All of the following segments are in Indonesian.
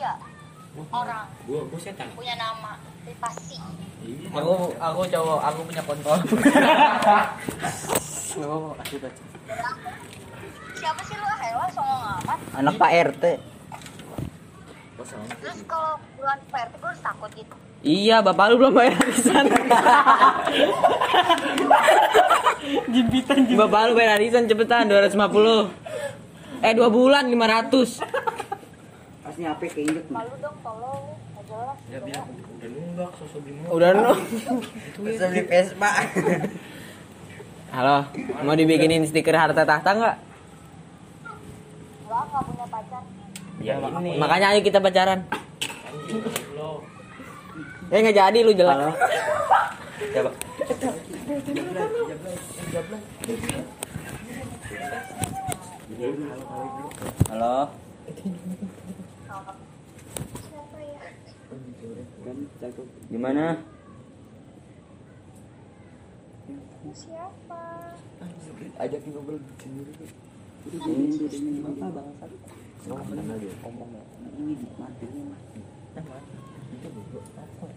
manusia orang Gua gua setan. punya nama privasi Aku aku cowok, aku punya kontol. Oh, aku baca. siapa sih lu ah hewan songong amat Anak Pak RT. terus kalau bulan PRT gue harus takut gitu Iya, bapak lu belum bayar arisan. Jimpitan bapak lu bayar arisan cepetan 250. Eh, 2 bulan 500. Pasti HP keinget nih. malu dong tolong Ya bilang udah nunggak sosok bingung. Udah nu. Bisa beli Vespa. Halo, mau dibikinin stiker harta tahta nggak? Gua nggak punya pacar Ya ini. Makanya ayo kita pacaran. Eh nggak jadi lu jelek. Coba. Halo. Siapa ya Gimana? siapa? Ajakin ngobrol sendiri.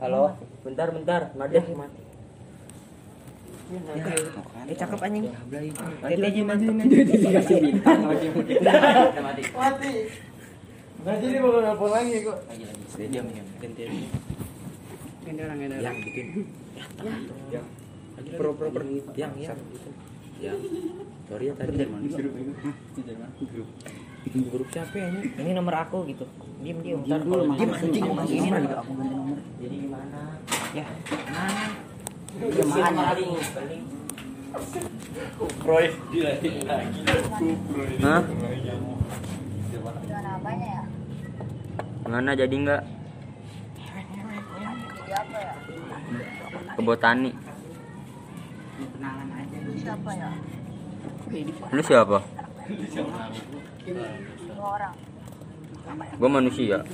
Halo, bentar bentar, mati. Eh cakep anjing. Aja mati mati. Mati. Nanti dia bakal nelfon lagi kok. Lagi lagi. Diam diam. Ganti. Ini orang yang Yang bikin. Yang. Pro pro pro. Yang yang. Yang. Sorry ya tadi. Grup grup siapa ya? ini? Ini nomor aku gitu. Diam diam. Dulu, Diam makanya anjing. aku ganti Ini nomor. nomor. Aku ganti nomor. Jadi gimana? Ya. Mana? Iya, makanya. Roy lagi. Hah? gimana apanya ya Mana jadi nggak? Ke botani. Siapa ya Lu siapa? orang Gue manusia.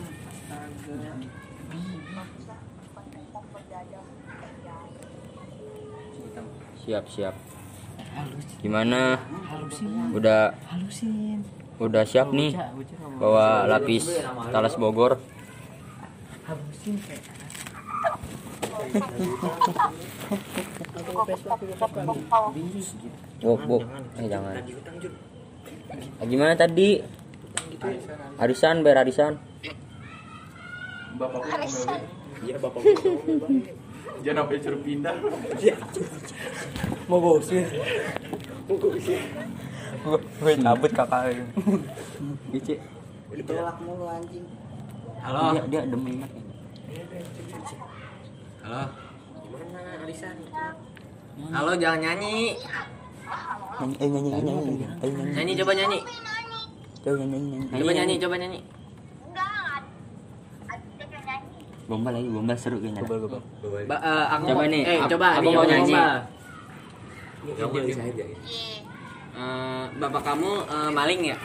Siap siap. Gimana? Udah halusin. Udah siap nih bawa lapis talas Bogor. Bok bok. Eh jangan. Ah, gimana tadi? Arisan bayar arisan. Arisan Iya bapak gua. Jangan sampai suruh pindah. Mau gosir. Gue cabut kakak. Gici. Ditolak mulu anjing. Halo. Dia dia demen banget. Halo. Gimana Alisan? Halo jangan nyanyi. Nyanyi, eh nyanyi nyanyi nyanyi. Nyanyi. Nyanyi coba nyanyi. Coba nyanyi nyanyi. Coba nyanyi, coba nyanyi. nyanyi Gombal lagi, gombal seru kayaknya. Gombal gombal. Ba eh, aku Coba mau- nih, Eh, aku- coba aku mau nyanyi. gombal. Iya. Eh, bapak kamu eh, maling ya?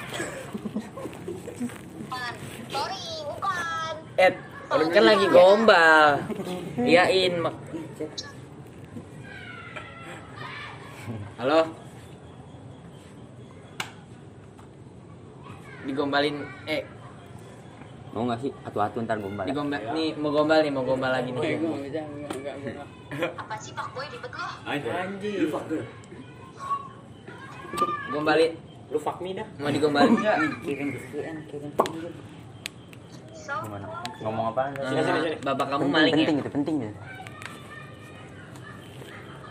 sorry bukan Ed, kan lagi gombal. Iyain. Halo. Digombalin eh Mau nggak sih? Atu-atu ntar gombal. ya? digombal nih mau gombal nih mau gombal lagi nih. apa sih pak boy ribet lo Anjir. Gombalin. Lu fuck me dah. Mau digombalin enggak? Kirim VN, kirim so Gimana? Ngomong apa? Eh, Bapak kamu maling ya? penting itu penting ya.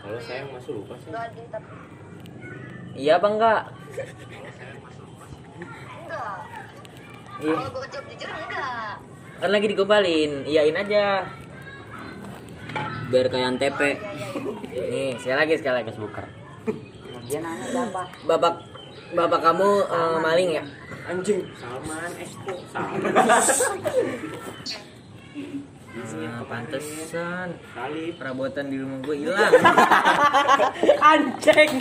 Kalau saya masuk lupa sih. Iya apa enggak? enggak Iya. kalau gue jawab jujur enggak Kan lagi digombalin. Iyain aja. Biar kayak antep. oh, iya, iya, iya. Nih, sekali lagi sekali lagi. Bukan. Dia nanya siapa? Bapak Bapak kamu eh, maling ya? Anjing, Salman Expo. Salman. Ah, pantesan. Kali Perabotan di rumah gue hilang. Anjing.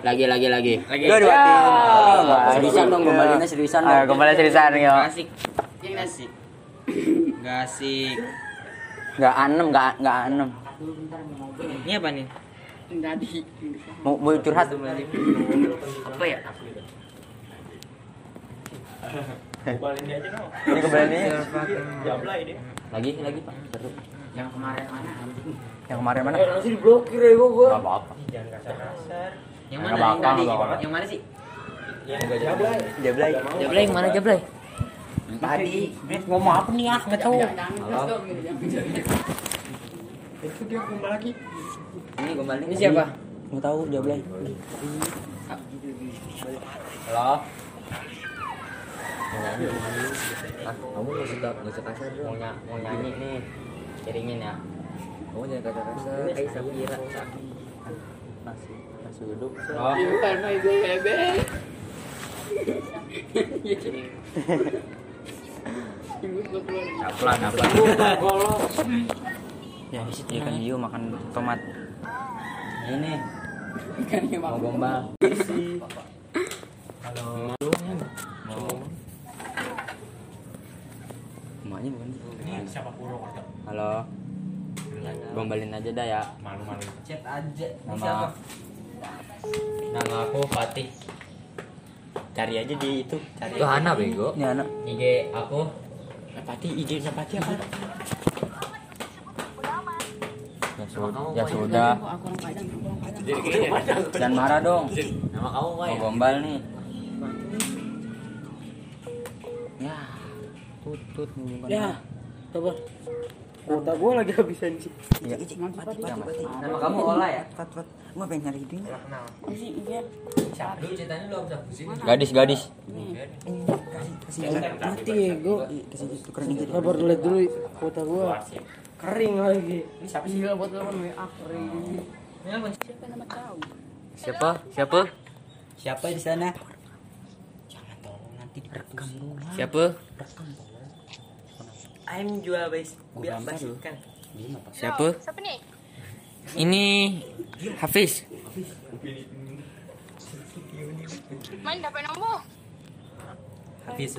Lagi lagi lagi. Lagi. Dua dua. Ah, Seriusan dong, gombalinnya seriusan dong. Ah, Gombalnya seriusan yo. Gak asik. Gak asik. Gak asik. Enggak anem, enggak enggak anem. Ini apa nih? Tadi. Mau mau curhat. Apa ya? Dia aja no. Ini kembali Jablay dia. Lagi, lagi pak. Seru. Yang kemarin mana anjing? Yang kemarin mana? Eh, langsung diblokir ya gua. Gak apa-apa. Jangan kasar-kasar. Yang mana? Yang tadi? Yang mana sih? Yang enggak jablay. Jablay. Jablay yang mana Jablay? Tadi, ngomong apa nih ah? Nggak tahu. Itu dia gombal lagi. Ini gombalin. Ini siapa? Nggak tahu Jablay. Halo. Mau nyanyi, mau nyanyi. Ah, kamu nggak suka nggak suka kasar dong. Mau, ny mau nyanyi nih, kiringin ya. Kamu jangan kasar kasar. Ini kayak Safira. Nasi, nasi uduk. Oh, Bukan my baby. pelan, pelan. Ya, di situ kan Yu makan tomat. Ini Kan yang mau gombal. Halo. Mau. Emaknya bukan sih? Ini siapa puro kata? Halo. Gombalin aja dah ya. Malu-malu. Chat aja. Nama Nama aku Fatih. Cari aja di itu. Cari. Itu Hana bego. Ini anak. IG aku. Fatih IG nya Fatih apa? Ya sudah. Ya sudah. Aku orang Padang, aku orang Padang. Jangan marah dong. Nama kamu apa Mau gombal nih. Ya. Tutut bukan. Ya, coba. Kuota gua lagi habisan sih. Ya. Mati. Nama kamu Ola ya? Fat, Fat. Gua pengen nyari dia. Masih iya. Siapa? Lu ceritanya lu apa sih? Gadis, gadis. Ini kasih kasih. Mati ya gua. Kasih tukeran dikit. Sabar lihat dulu kuota gua. Kering lagi. Ini siapa sih? Gila buat telepon WA kering. Siapa nama tahu? Siapa? Siapa? Siapa di sana? Jangan tolong nanti Rekam dulu. Siapa? Aim jual guys. Biar basikan. Siapa? Siapa nih? Ini Hafiz. Main dapat nomor. Hafiz.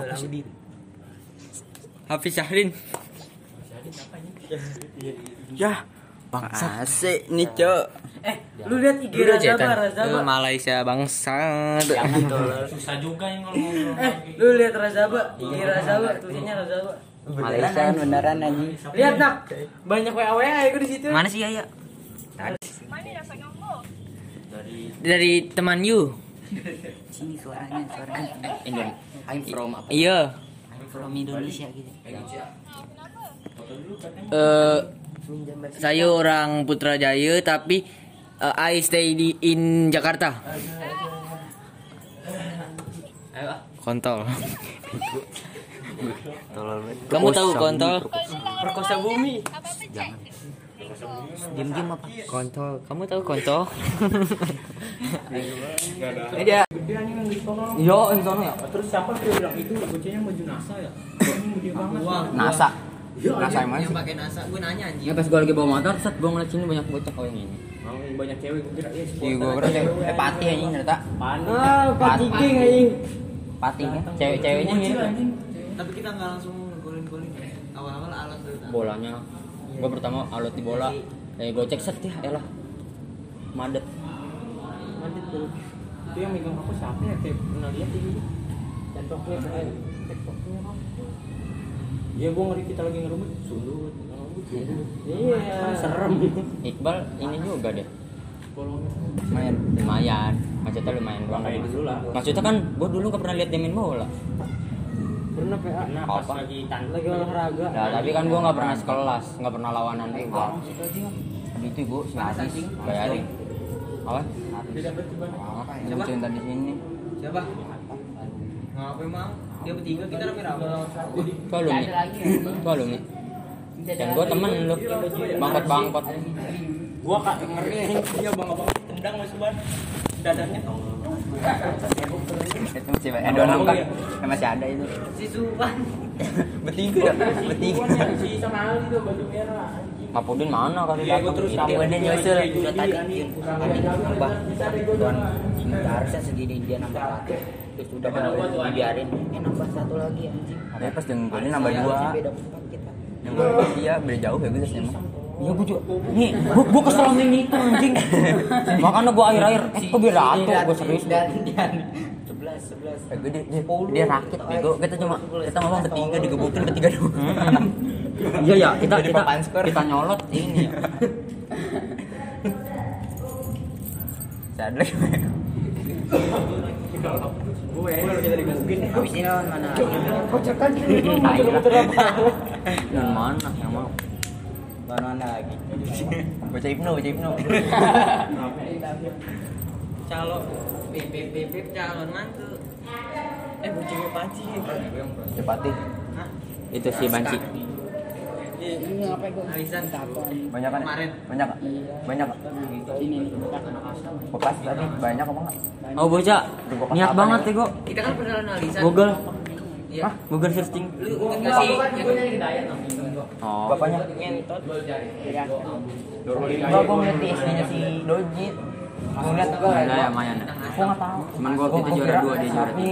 Hafiz Syahrin. Ya. Bang asik nih, Cok. Eh, lu lihat IG Udah Raza cetan. Bar, Raza Bar. Malaysia bangsat. Jangan tolol. Susah juga yang kalau ngomong. Eh, lu lihat Raza Bar, IG Raza Bar, tulisannya Raza Bar. Malaysia beneran anjing. Lihat nak, banyak WA WA ya gua di situ. Mana sih Ayah? Mana dapat nomor? Dari teman you. Sini suaranya, suaranya. Indon. I'm from apa? Iya. I'm from Indonesia gitu. Eh saya orang Putrajaya tapi eh, I stay di in Jakarta. Kontol. Kamu tahu kontol? Perkosa bumi. Cek? Diam-diam apa? Kontol. Kamu tahu kontol? Dia. Iya, ini sono ya. Terus siapa bilang itu bocahnya baju NASA ya? NASA. NASA yang mana Yang sih? pakai NASA, gue nanya anjing. Ya pas gua lagi bawa motor, set gua ngeliat sini banyak bocah kau yang ini. Mau banyak cewek gue kira ya. Iya, gua kira cewek. Eh, pati anjing ternyata. Ah, Pati King anjing. Pati. Cewek-ceweknya mirip. ya? Tapi kita nggak langsung golin-golin. Awal-awal alat dulu. Bolanya. Gua pertama alot di bola. Eh, gua cek set ya, elah. Madet. Lanjut dulu. Itu yang megang aku siapa ya? Kayak pernah lihat di gitu. Tiktoknya kayak Tiktoknya apa? Iya, gue ngeri kita lagi. Sundut. ngerumut, sundut. Iya. Serem. Iqbal ini juga deh. Lumayan. Lumayan. Maksudnya lumayan doang. Kayak dulu lah. Maksudnya kan gua dulu gak pernah lihat dia main bola. Pernah PA. Nah, pas Apa? lagi tanding. Lagi olahraga. Nah, tapi kan gua nggak pernah sekelas, nggak pernah lawanan Iqbal. Tadi itu gua si Atis bayarin. Apa? Di mana? Apa? Yang gua cinta di sini. Siapa? Ngapain mau? Dia bertiga kita rame-rame. Kau alumni. Kau alumni. Dan gua temen lu. Bangkot bangkot. Gua kak ngeri dia bang-bang tendang masuk ban. Dadanya. Itu masih ada orang kan? Masih ada itu. Si Suban. Bertiga, bertiga. Si sama Ali tuh baju merah. Mapudin mana kali Iya, gua datang? terus. Dia nyusul udah tadi. Nambah. Tuan harusnya segini dia nambah. Terus udah anjing. dibiarin. Eh nambah satu lagi anjing. Ada pas yang golin nambah dua. Yang golin dia beda jauh ya guys emang. Iya gua juga. Nih, gua, gua kesel sama ini itu anjing. Makanya gua akhir-akhir eh kok biar ratu gua serius. Dan dan 11. Eh, gue dia, dia, dia rakit bego kita cuma kita ngomong bertiga digebukin bertiga doang Iya ya, kita Jadi kita kita nyolot ini ya. sadar Gue kalau kita digebukin. habis ini lawan mana Yang mana yang mau? lawan mana lagi baca hipno baca hipno Calon beb calon mantu. Eh bocil panci. cepati Itu si Banci. Ini banyak kan? Kemarin. banyak kan? banyak kan? Ini bekas tadi banyak apa enggak Oh bocah, niat banget ya kok. Kita kan pernah. Google, Iya. Google searching. Lu sih? Oh, bapaknya? Ngentot. Di SD-nya si Dojit gua ngeliat gua ada ya Mayan. ya? gua nggak tahu. Cuman gua kita juara dua, dia juara si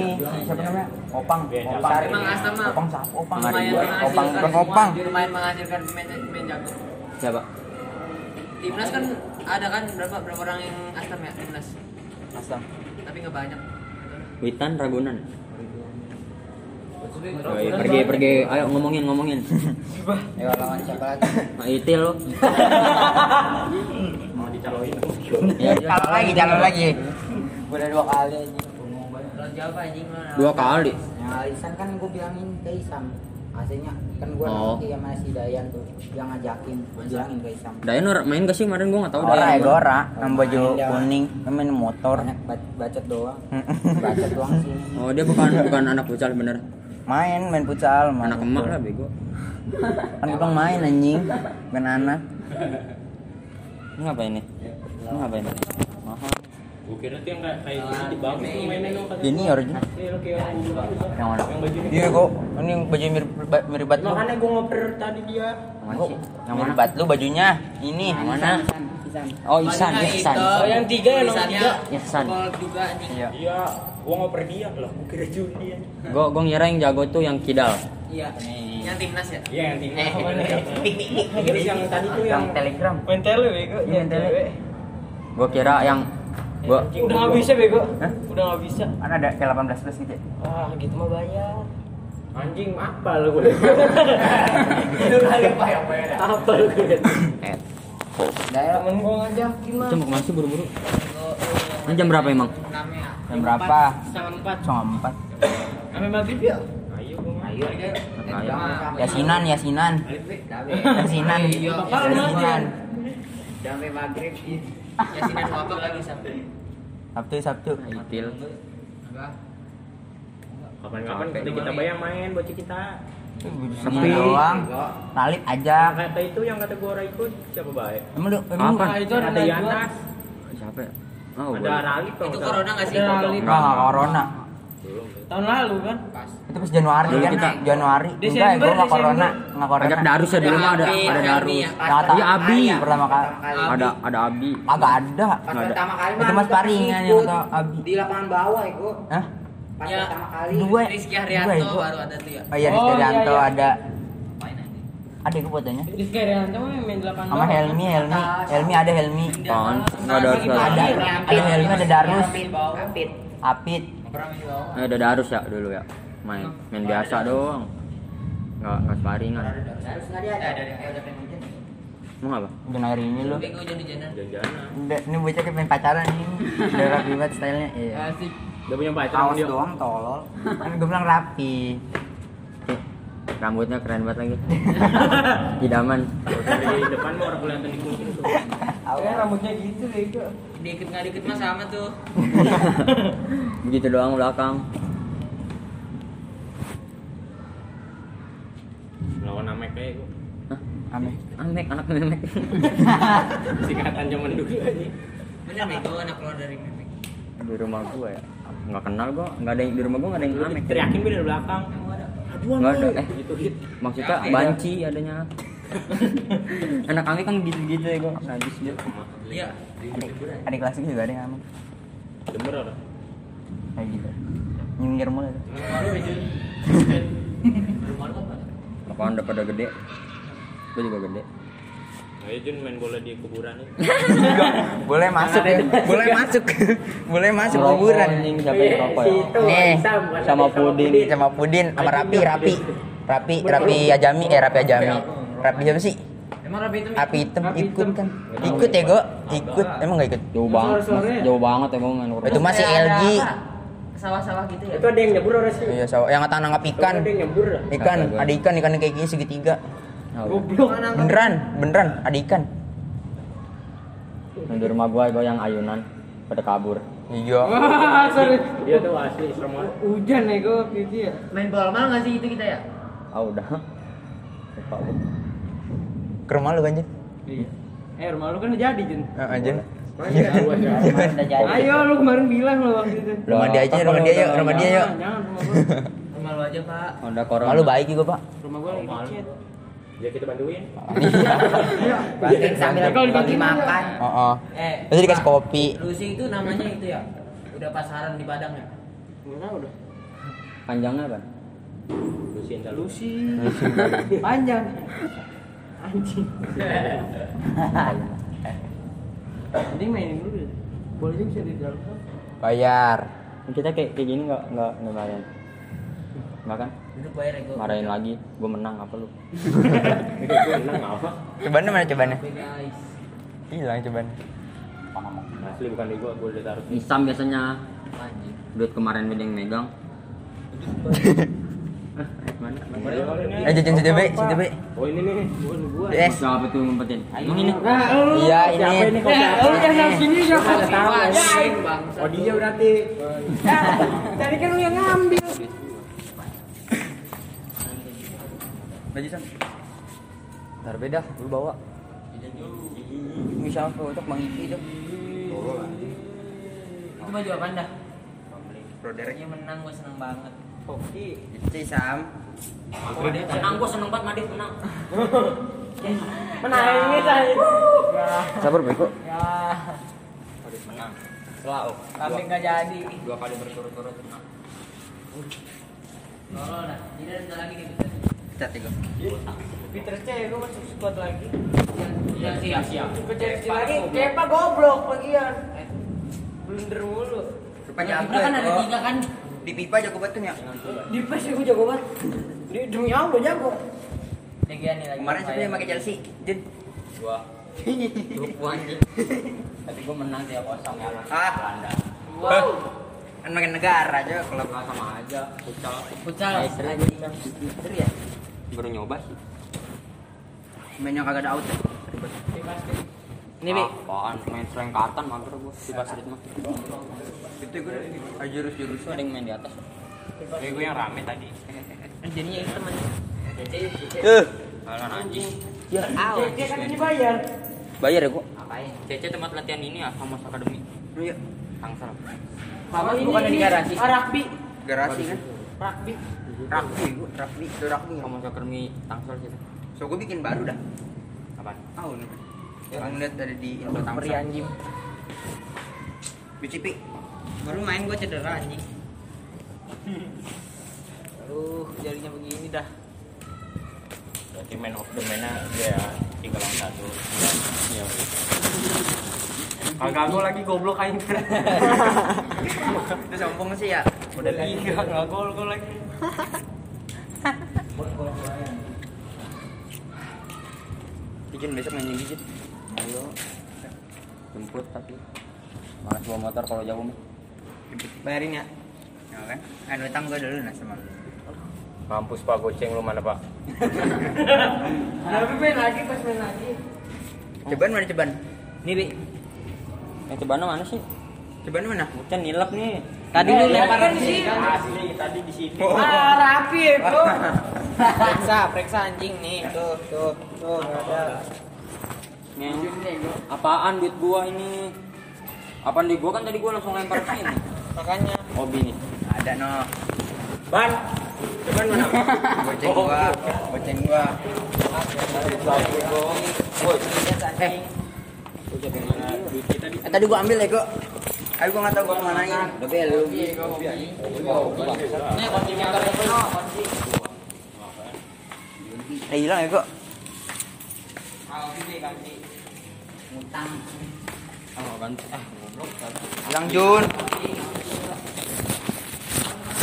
siapa namanya? Opang. Opang Emang Asam opang siapa opang Lumayan opang bukan opang. Lumayan menghasilkan pemain pemain jago. Siapa? Timnas kan ada kan berapa berapa orang yang asam ya timnas, asam. Tapi nggak banyak. Witan Ragunan. Yoi, pergi pergi, ayo ngomongin ngomongin. ayo lawan siapa lagi? Nah, Itil lo. ya calon lagi calon lagi udah dua kali aja anjing. Dua kali. yang alisan kan gua bilangin ke Isam aslinya kan gua Oh. nanti sama si Dayan tuh yang ngajakin gua bilangin ke Isam Dayan ora main gak sih kemarin gua nggak tahu Ora Dayan. ya Gora, yang baju kuning, main motor. bacot doang. bacot doang sih. Oh dia bukan bukan anak futsal bener. Main, main futsal, main. Anak emak lah bego. Kan gua main anjing, bukan anak. Ini apa ini? Ini apa ini? Mahal. Gue kira tuh yang kayak kayak gini di bawah tuh mainnya dong. Junior ini. Kayak yang. Yang mana? Yang baju Iya kok, ini baju mirip mirip bat lu. Makanya gue ngoper tadi dia. Yang? Yang mirip bat lu bajunya. Ini. Yang mana? Oh Ihsan, Ihsan. Oh yang tiga ya nomor tiga. Anjing. Iya. Iya, gue ngoper dia lah. Gue kira Juni ya. Gua gua ngira yang jago tuh yang Kidal. Iya. Yang timnas ya? Iya yang timnas. Eh, Terus yang tadi tuh Yang yang Telegram. main tele bego. Iya, main tele. Gua kira yang gua Udah nggak bisa bego. Hah? Udah nggak bisa. Kan ada kayak 18 plus gitu ya. Ah gitu mah bayar. Anjing apa lu gue? Itu kali bayar bayar. Apa lu gue? eh Daerah Temen gue ngajakin mah. itu mau masih buru-buru. Ini jam berapa emang? jam berapa? Setengah empat. Setengah empat. Sampai maghrib ya? Ayo, ayo. Ayo. Yasinan, Yasinan. Yasinan. Yasinan. Sampai maghrib. Yasinan apa lagi sampai? Sabtu, Sabtu. Itil. Kapan-kapan kita kita bayang main bocah kita. Sepi doang. Talip aja. Kata itu yang kata gua ikut siapa baik? Emang lu emang Apa? itu ada Yanas, Siapa ya? Oh, ada. Ralif kalau Itu corona nggak sih? Corona. Enggak corona. Tahun lalu kan? Itu pas Januari Dulu kan? kita- Januari. Enggak, Desember, gua enggak corona, Desember. enggak corona. Ada Darus ya dulu mah ada Abi, ada Abi Darus. ya. Kata Iya, Abi. Pertama kali. Ada ada Abi. Agak ada. Pas Nggak ada. pertama kali Itu mas paringan yang kata Abi. Di lapangan bawah itu. Hah? Pas Ya. pertama kali. Dua. Rizky Haryanto baru ada tuh ya. Oh iya, Rizky Oh, iya, Haryanto iya. ada. Ada gue fotonya. Rizky Arianto main delapan Sama Helmi, Helmi. Helmi ada Helmi. Enggak ada. Ada. Ada Helmi, ada Darus. Apit. Apit. Eh, ada Darus ya dulu ya. Main main biasa doang. Enggak enggak sparingan. Harus nggak dia ada. Udah pengen hujan. Mau apa? Udah air ini. Jangan-jangan. Udah, ini bocah kayak main pacaran ini. Udah rapi banget stylenya. Iya. Asik. Udah punya pacar Kaos dia. doang tolol. Kan gue bilang rapi. Eh, Rambutnya keren banget lagi. Idaman. Dari depan mau orang kelihatan di kucing tuh. Awalnya rambutnya gitu bego. Dikit nggak dikit mah sama tuh. Begitu doang belakang. Lawan Amek kayak gua. Hah? aneh. Amek anak memek. Singkatan zaman dulu aja. Bener bego anak keluar dari mimik. di rumah gua ya. Nggak kenal gua, nggak ada yang di rumah gua nggak ada yang amek. Teriakin gue dari belakang. Aduan Nggak ada, eh. Gitu hit. Maksudnya banci adanya. Anak kami kan gitu-gitu ya gua. Najis dia. Iya. Adik, kelas gue juga ada yang aneh. Denger orang. Kayak gitu. Nyinggir mulu. Apaan udah pada gede? Gua juga gede. Ayo Jun main bola di kuburan nih. Boleh masuk ya. Boleh masuk. Boleh masuk kuburan. Siapa yang rokok ya? Nih, Sama puding. sama Pudin sama Rapi, Rapi. Rapi, Rapi Ajami, eh Rapi Ajami. Rapi siapa sih? Emang rapi itu Rapi hitam ikut kan. Ikut ya, Go. Ikut. Emang gak ikut? Jauh banget. Jauh banget emang main. Itu masih LG. Sawah-sawah gitu ya. Itu ada yang nyebur orang sih. Iya, so, yang ngata nangkap ikan. Ada yang nyebur. Ikan, ada ikan, ikan kayak gini segitiga. Goblok. Beneran, beneran ada ikan. Yang di rumah gua gua yang ayunan pada kabur. Iya. Wah, sorry. Dia tuh asli serem banget. Hujan ya gue gitu ya. Main bola mal nggak sih itu kita ya? Ah udah. Gua. Ke rumah lu kan? Iya. Eh, rumah lu kan udah jadi, Jun. Heeh, Jen. Udah jadi. Ayo lu kemarin bilang lu waktu itu. Rumah dia aja, rumah dia yuk, udah- rumah dia yuk. Rumah lu aja pak. Udah corona. Malu baik juga, Pak. Rumah gua lagi. Ya kita bantuin. Bantuin sambil Kalau bagi dibantuin makan. Heeh. Eh. Terus dikasih kopi. Lucy itu namanya itu ya. Udah pasaran di Padang ya. Enggak tahu dah. Panjangnya apa? Lusiin dah lu. Lucy. Panjang. Anjing. Ini mainin dulu ya. Bolanya bisa di dalam. Bayar. Kita kayak kayak gini nggak nggak nggak marahin. Nggak kan? Duduk bayar ya gua. Marahin lagi. Gua menang apa lu? Gue menang apa? Cobaan mana guys. Hilang cobaan. Asli bukan di gua, gua udah taruh. Isam biasanya. Anjing. Duit kemarin ada yang megang. Eh jajan situ be. Oh ini nih. Bukan gua. Yes. Siapa tuh ngumpetin? Emang ini? Nah. Iya ini. Eh, lu yang sini siapa? Anjing bang. Oh dia berarti. Tadi kan lu yang ngambil. Baju sam. Ntar beda, lu bawa. Ini siapa untuk Mang Iki itu? Itu baju apa? Bro Dia menang gua seneng banget. Hoki. Itu Sam. Menang gua seneng banget Madrid menang. Menangis aja. Sabar beko. Ya. Harus menang. Selalu. Tapi nggak jadi. Dua kali berturut-turut menang. Tolol dah. Tidak ada lagi nih. Cat tiga. Peter C, gua masuk squad lagi. Iya siap siap. Gua cek lagi. Kepa goblok lagian. Blunder mulu. Rupanya aku kan ada tiga kan. Di pipa jago banget kan ya. Di PES gua jago banget. Di demi Allah jago. Nih lagi. Kemarin siapa yang pakai Chelsea? Jen. Gua. Lupa anjing. Tapi gua menang tiap kosong ya. Ah. Belanda. Wow. Kan makin negara aja kalau Nggak sama aja. Seri aja. Seru ya. Baru nyoba sih. Mainnya kagak ada out ya. Ribet. Ini bi. Apaan? Main selengkatan mampir gua di basket mah. Itu gue ada jurus-jurus. Ada yang main di atas. Ini gue yang rame tadi. Jadinya itu teman. Eh, Halan anjing. ya. Dia kan ini bayar. Bayar ya, kok. Ngapain? CC tempat latihan ini ya, Famos Academy. Iya. Tangsel. Sama ini. bukan di garasi. Ah, rugby. Garasi kan. Rugby. Rugby, gua rugby, rugby. Famos Academy Tangsel situ. So gue bikin baru dah. Apaan? Tahu nih. Yang lihat ada di info Tangsel. Peri anjing. BCP. Baru main gue cedera anjing. Aduh, jarinya begini dah. Berarti main of the man dia ya tiga lawan satu. Iya. Kagak gol lagi goblok aja. Itu sombong sih ya. Udah tiga nggak gol gol lagi. Bikin besok main Jin. Ayo. Jemput tapi. Malas bawa motor kalau jauh mah. Bayarin ya. Ya kan? Kan utang gue dulu nah sama lu. Mampus pak goceng lu mana pak? Tapi main lagi pas main lagi. Cobaan mana cobaan? Nih bi. Yang cobaan mana sih? Cobaan mana? Bukan nilap nih. Tadi lu lempar kan di sih. sini. Asli tadi di sini. Ah, rapi ya, bro. Periksa, periksa anjing nih. Tuh, tuh, tuh, ada. Nih. Apaan duit gua ini? Apaan duit gua kan tadi gua langsung lempar ke sini. Makanya. Hobi nih. Ada no. Ban. Cobaan mana? Goceng gua, goceng gua. Eh, Eh tadi gua ambil ya kok. Ayo gua nggak tahu gua kemanain. Udah belum. nih kunci motor itu no, kunci. Eh hilang ya kok. Ngutang. Oh, ganti. Ah, goblok. Hilang Jun.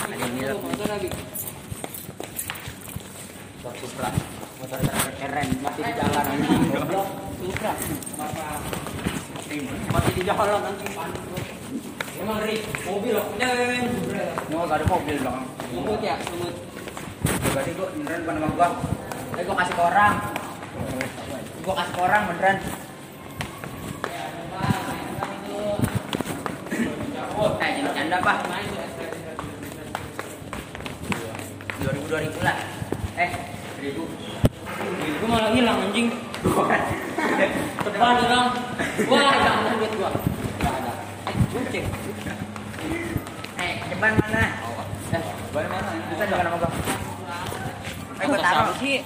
Ada nilai. Motor Supra. Motor keren. Mati di jalan anjing. Goblok. Supra. Mati di jalan anjing. Emang Rik, mobil loh. Mau gak ada mobil. Ngebut ya, ngebut. Gua beneran bukan nama gua. Eh, gua kasih ke orang. Gua kasih ke orang beneran. Eh, jangan canda pak. 2000 2000 lah. Eh, 1000. Gue malah hilang anjing. Teban hilang. Wah, duit gua. Enggak ada. Eh, gue cek. Eh, ceban mana? Eh, Balik mana? Bukan nama gua. Eh, gua taruh sih.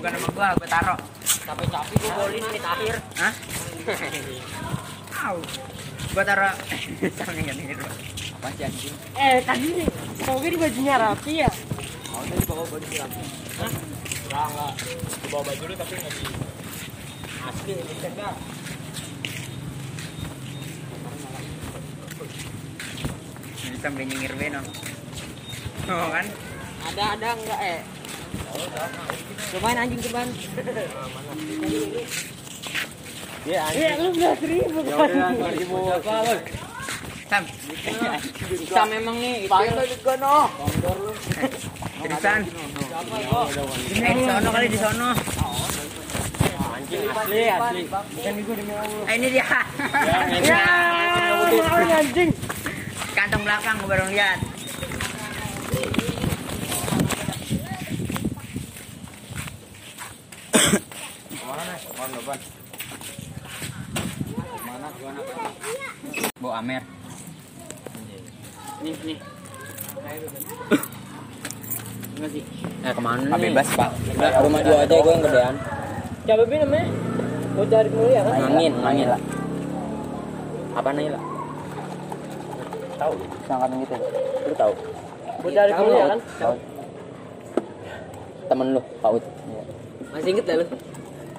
Bukan nama gua, gua taruh. Capek-capek gue golin menit akhir. Hah? Au. Gua taruh sama yang ini dulu. Apa sih anjing? Eh, tadi nih, semoga di bajunya rapi ya. Oh, tadi bawa baju rapi. Hah? Enggak, enggak. Bawa baju lu tapi enggak di asli ini dah. Ini sampai nyengir beno. Oh kan? Ada, ada enggak eh? Cobain anjing ceban. Iya, Iya, lu belas ribu Ya kan? udah, 2000 apa lu? Sam. Kita memang nih itu. Pakai juga no. Tulisan. Eh, di sono kali di sono. Anjing asli, asli. Bukan gue demi Allah. Eh, ini dia. Ya, anjing. Kantong belakang gua baru lihat. Bu Amer. Nih, nih. Enggak sih. Eh, ke mana nih? bebas, Pak. Nah, rumah gua aja gua yang gedean. Siapa bi namanya? Mau cari mulia kan? Angin, angin lah. Apa nih lah? Tahu. Sangkatan gitu. Lu tahu? Mau cari mulia kan? Tahu. Temen lu, Pak Ut. Masih inget dah lu?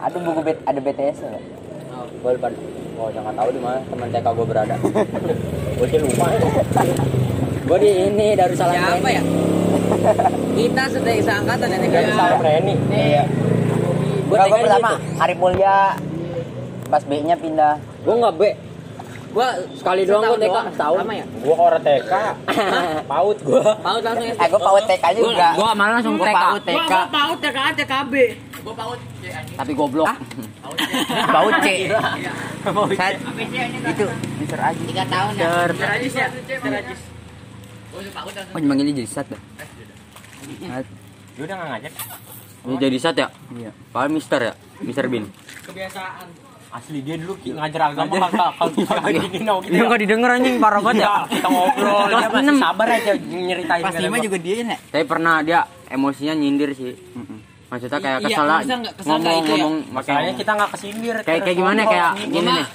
Ada buku bet ada BTS ya? Gua lupa. Oh, jangan tahu di mana teman TK gua berada. gua sih lupa. gua di ini Darussalam Siapa Training. ya? Kita sedang seangkatan ya. Darussalam. Iya. Gua Gua TK di pertama. Hari Mulia. Pas B-nya pindah. Gua enggak be. Gua Sekali doang gua TK setahun. Sama ya? Gua orang TK. PAUD gua. Paut langsung Eh, gua PAUD TK juga. Gua malah langsung Gua TK. PAUD TK. Gua paut TK TKB. Gua paut. Tapi goblok. PAUD C. Saya itu Mister Aji. 3 tahun ya. Ter. Terajis ya. Gua paut langsung. Oh, manggilnya jadi sat dah. Dia udah enggak ngajak. Ini jadi sat ya? Iya. Pak Mister ya? Mister Bin. Kebiasaan. Asli dia dulu ngajar agama kagak kalau kita kayak gini no Dia kita. enggak didengar anjing parah banget ya. kita ngobrol dia masih sabar aja nyeritain Pas 5 juga dia ya. Tapi pernah dia emosinya nyindir sih. Maksudnya kayak Iya, kesel nggak ngomong itu ya? ngomong Masalahnya kita nggak kesindir. kayak kayak gimana ya? kayak gini nih.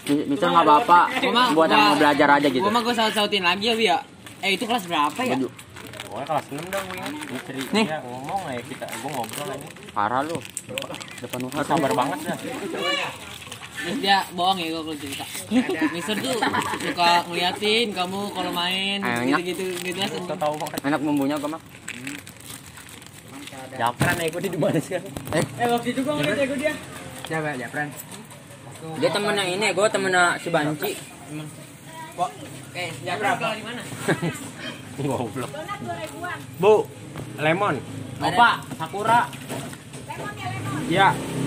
Mis- Misal nggak apa-apa buat yang mau belajar aja gitu. Gua mah gua saut-sautin lagi ya, ya. Eh, itu kelas berapa ya? Pokoknya kelas 6 dong gue. Misteri Nih. dia ngomong ya kita gua ngobrol aja. Parah lu. Depan Lu sabar banget dah. Terus dia bohong ya kalau cerita. Mister tuh suka ngeliatin kamu kalau main Enak. gitu-gitu gitu lah. Kita tahu banget. Enak bumbunya gua mah. Japran ya gua di mana sekarang? Eh waktu itu gua ngeliat ego dia. Siapa ya, Pran? Dia temennya ini, gua temennya si Banci. Eh, Japran kalau di mana? Goblok. Bu, lemon. Opa, sakura. Iya. Lemon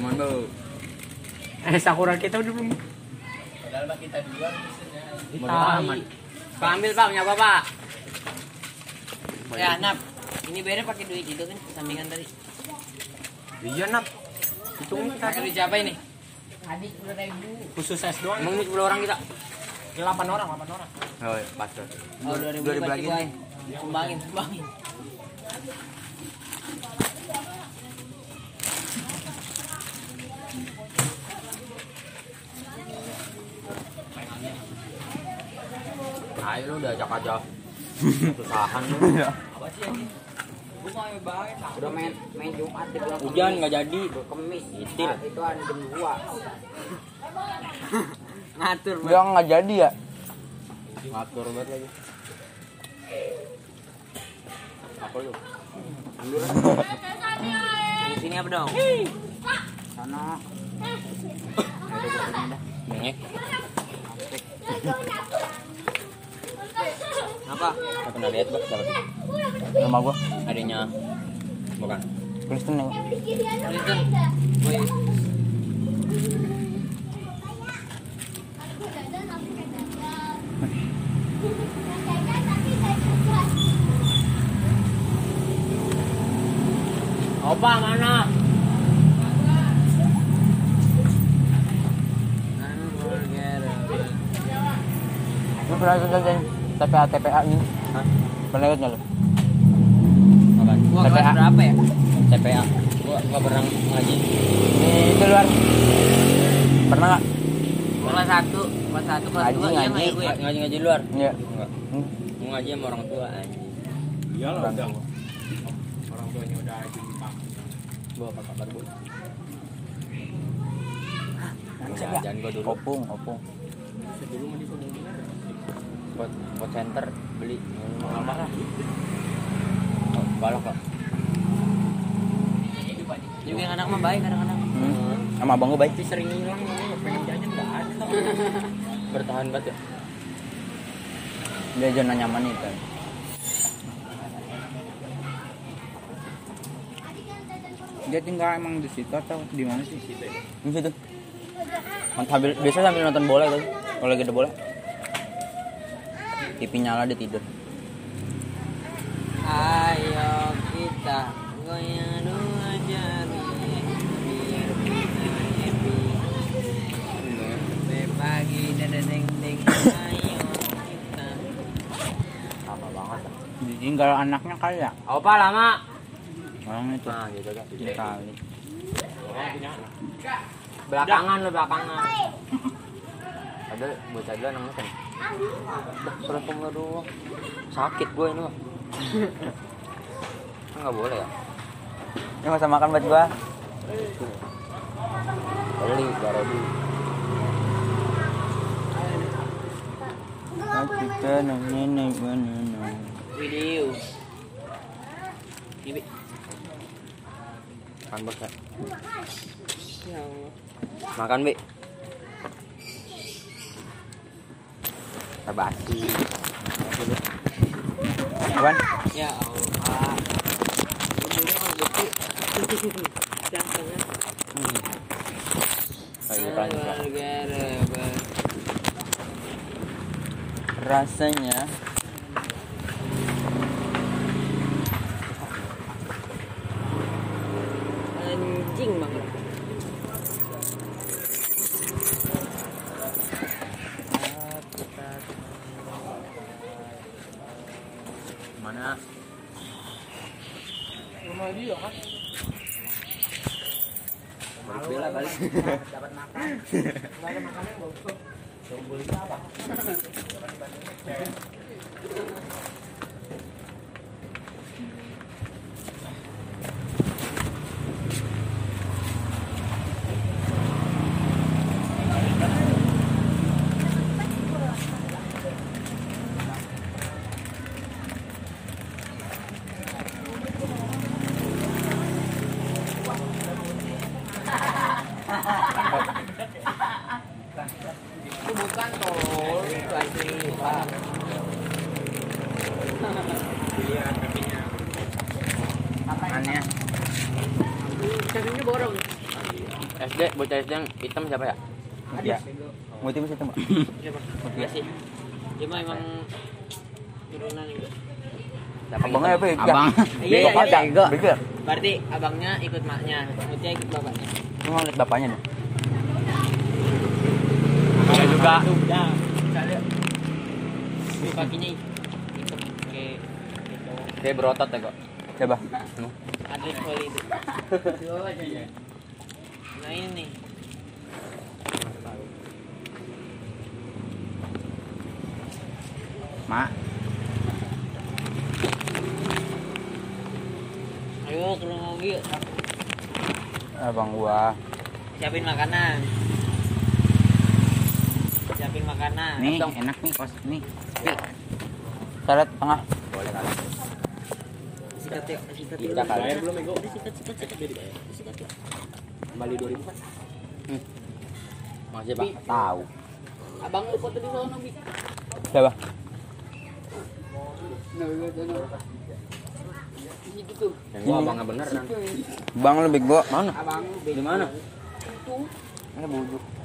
bu. Eh, sakura kita udah belum. Kita Pak ambil Pak, punya Bapak. Ya, Nap. Ini bayarnya pakai duit itu kan sampingan tadi. Iya, Nap. Hitung kita Pakai duit siapa ini? khusus es doang. Emang ini 10 orang kita? 8 orang, 8 orang. Oh, pas tuh. Oh, 2000 2000 lagi. Kembangin, kembangin. Ayo lu udah ajak aja. Susahan lu. Udah main main Jumat Hujan nggak jadi. kemis. Itil. Itu ada jam 2. Ngatur Bilang nggak jadi ya. Ngatur banget lagi. Apa lu? Di sini apa dong? Sana Bengek. Apa? Nggak pernah lihat bang. Dapat. Nama gua. Adanya. Bukan. Kristen ya. Kristen. Woi. Opa mana? Lu pernah ikut jajan TPA TPA ini? Hah? Pernah ikut nggak? Apaan? Gua kelas TPA. berapa ya? TPA. Gua nggak pernah ngaji. Di itu luar. Pernah nggak? Kelas satu, kelas satu, kelas Ngaji, dua, iya ngaji. ya gue? Ngaji ngaji luar. Iya. Enggak. Hmm. Mau ngaji sama orang tua anjing. Iyalah Orang udah. tua. Orang tuanya udah aja di kampung. Gua apa kabar bu? Jangan gua dulu. Opung, opung. Dulu mah di. Pot, pot center beli mahal mahal. Oh, balok kok. Juga anak mah baik kadang-kadang. Hmm. Sama abang gua baik. Tapi sering hilang pengen jajan enggak ada. Bertahan banget ya. Dia zona nyaman kan. Dia tinggal emang di situ atau di mana sih? Situ. Di situ. Sambil, biasa sambil nonton bola itu. Kalau lagi ada bola. TV nyala dia tidur. Ayo kita goyang dua jari biar kita happy. Sampai pagi dan deng deng ayo kita. Sama banget. Ditinggal anaknya kali ya? Opa lama. Orang itu. Nah, gitu kan. Kali. Belakangan lo belakangan. Ada bocah dulu namanya surat pemula doang. Sakit gue ini mah. Kan nggak boleh ya? Ini masa makan buat gua. Beli, baru di. Tapi kan nenek mana? Video. Ini Makan bos ya. Makan bi. Tabasi. Apaan? Ya Allah. Ini mah betul. Jangan Lagi iklan iklan. Gara-gara. Rasanya Anjing banget. Mana? Rumah dia kan? kali. dapat makan. Enggak ada makanan enggak usah. Itu bukan tol, itu asli. Pak. aneh. Cakinya borong. SD yang hitam siapa ya? Ya. Mau tim situ, Mbak. Iya sih. Dia mah emang turunan itu. Abangnya apa ya? Abang. Iya, iya, iya. ada. Ya? Berarti abangnya ikut maknya, Mutnya ikut bapaknya. Lu ngeliat bapaknya nih. Saya juga. Udah. Misalnya di kakinya ikut kayak gitu. Kayak berotot ya kok. Coba. Atlet volley itu. Nah ini nih. Mak. bawa ke rumah mobil. Abang gua. Siapin makanan. Siapin makanan. Nih, enak nih kos nih. Salad tengah. Boleh kali. Sikat yuk, sikat. Kita kali. Bayar belum ego? Sikat, sikat, sikat. Sikat yuk. Kembali 2000 kan? Masih pak tahu. Abang lu foto di sana, Bi. Siapa? Yang gua abangnya bener kan. Bang lebih gua. Mana? Abang Di mana? Ini bujuk.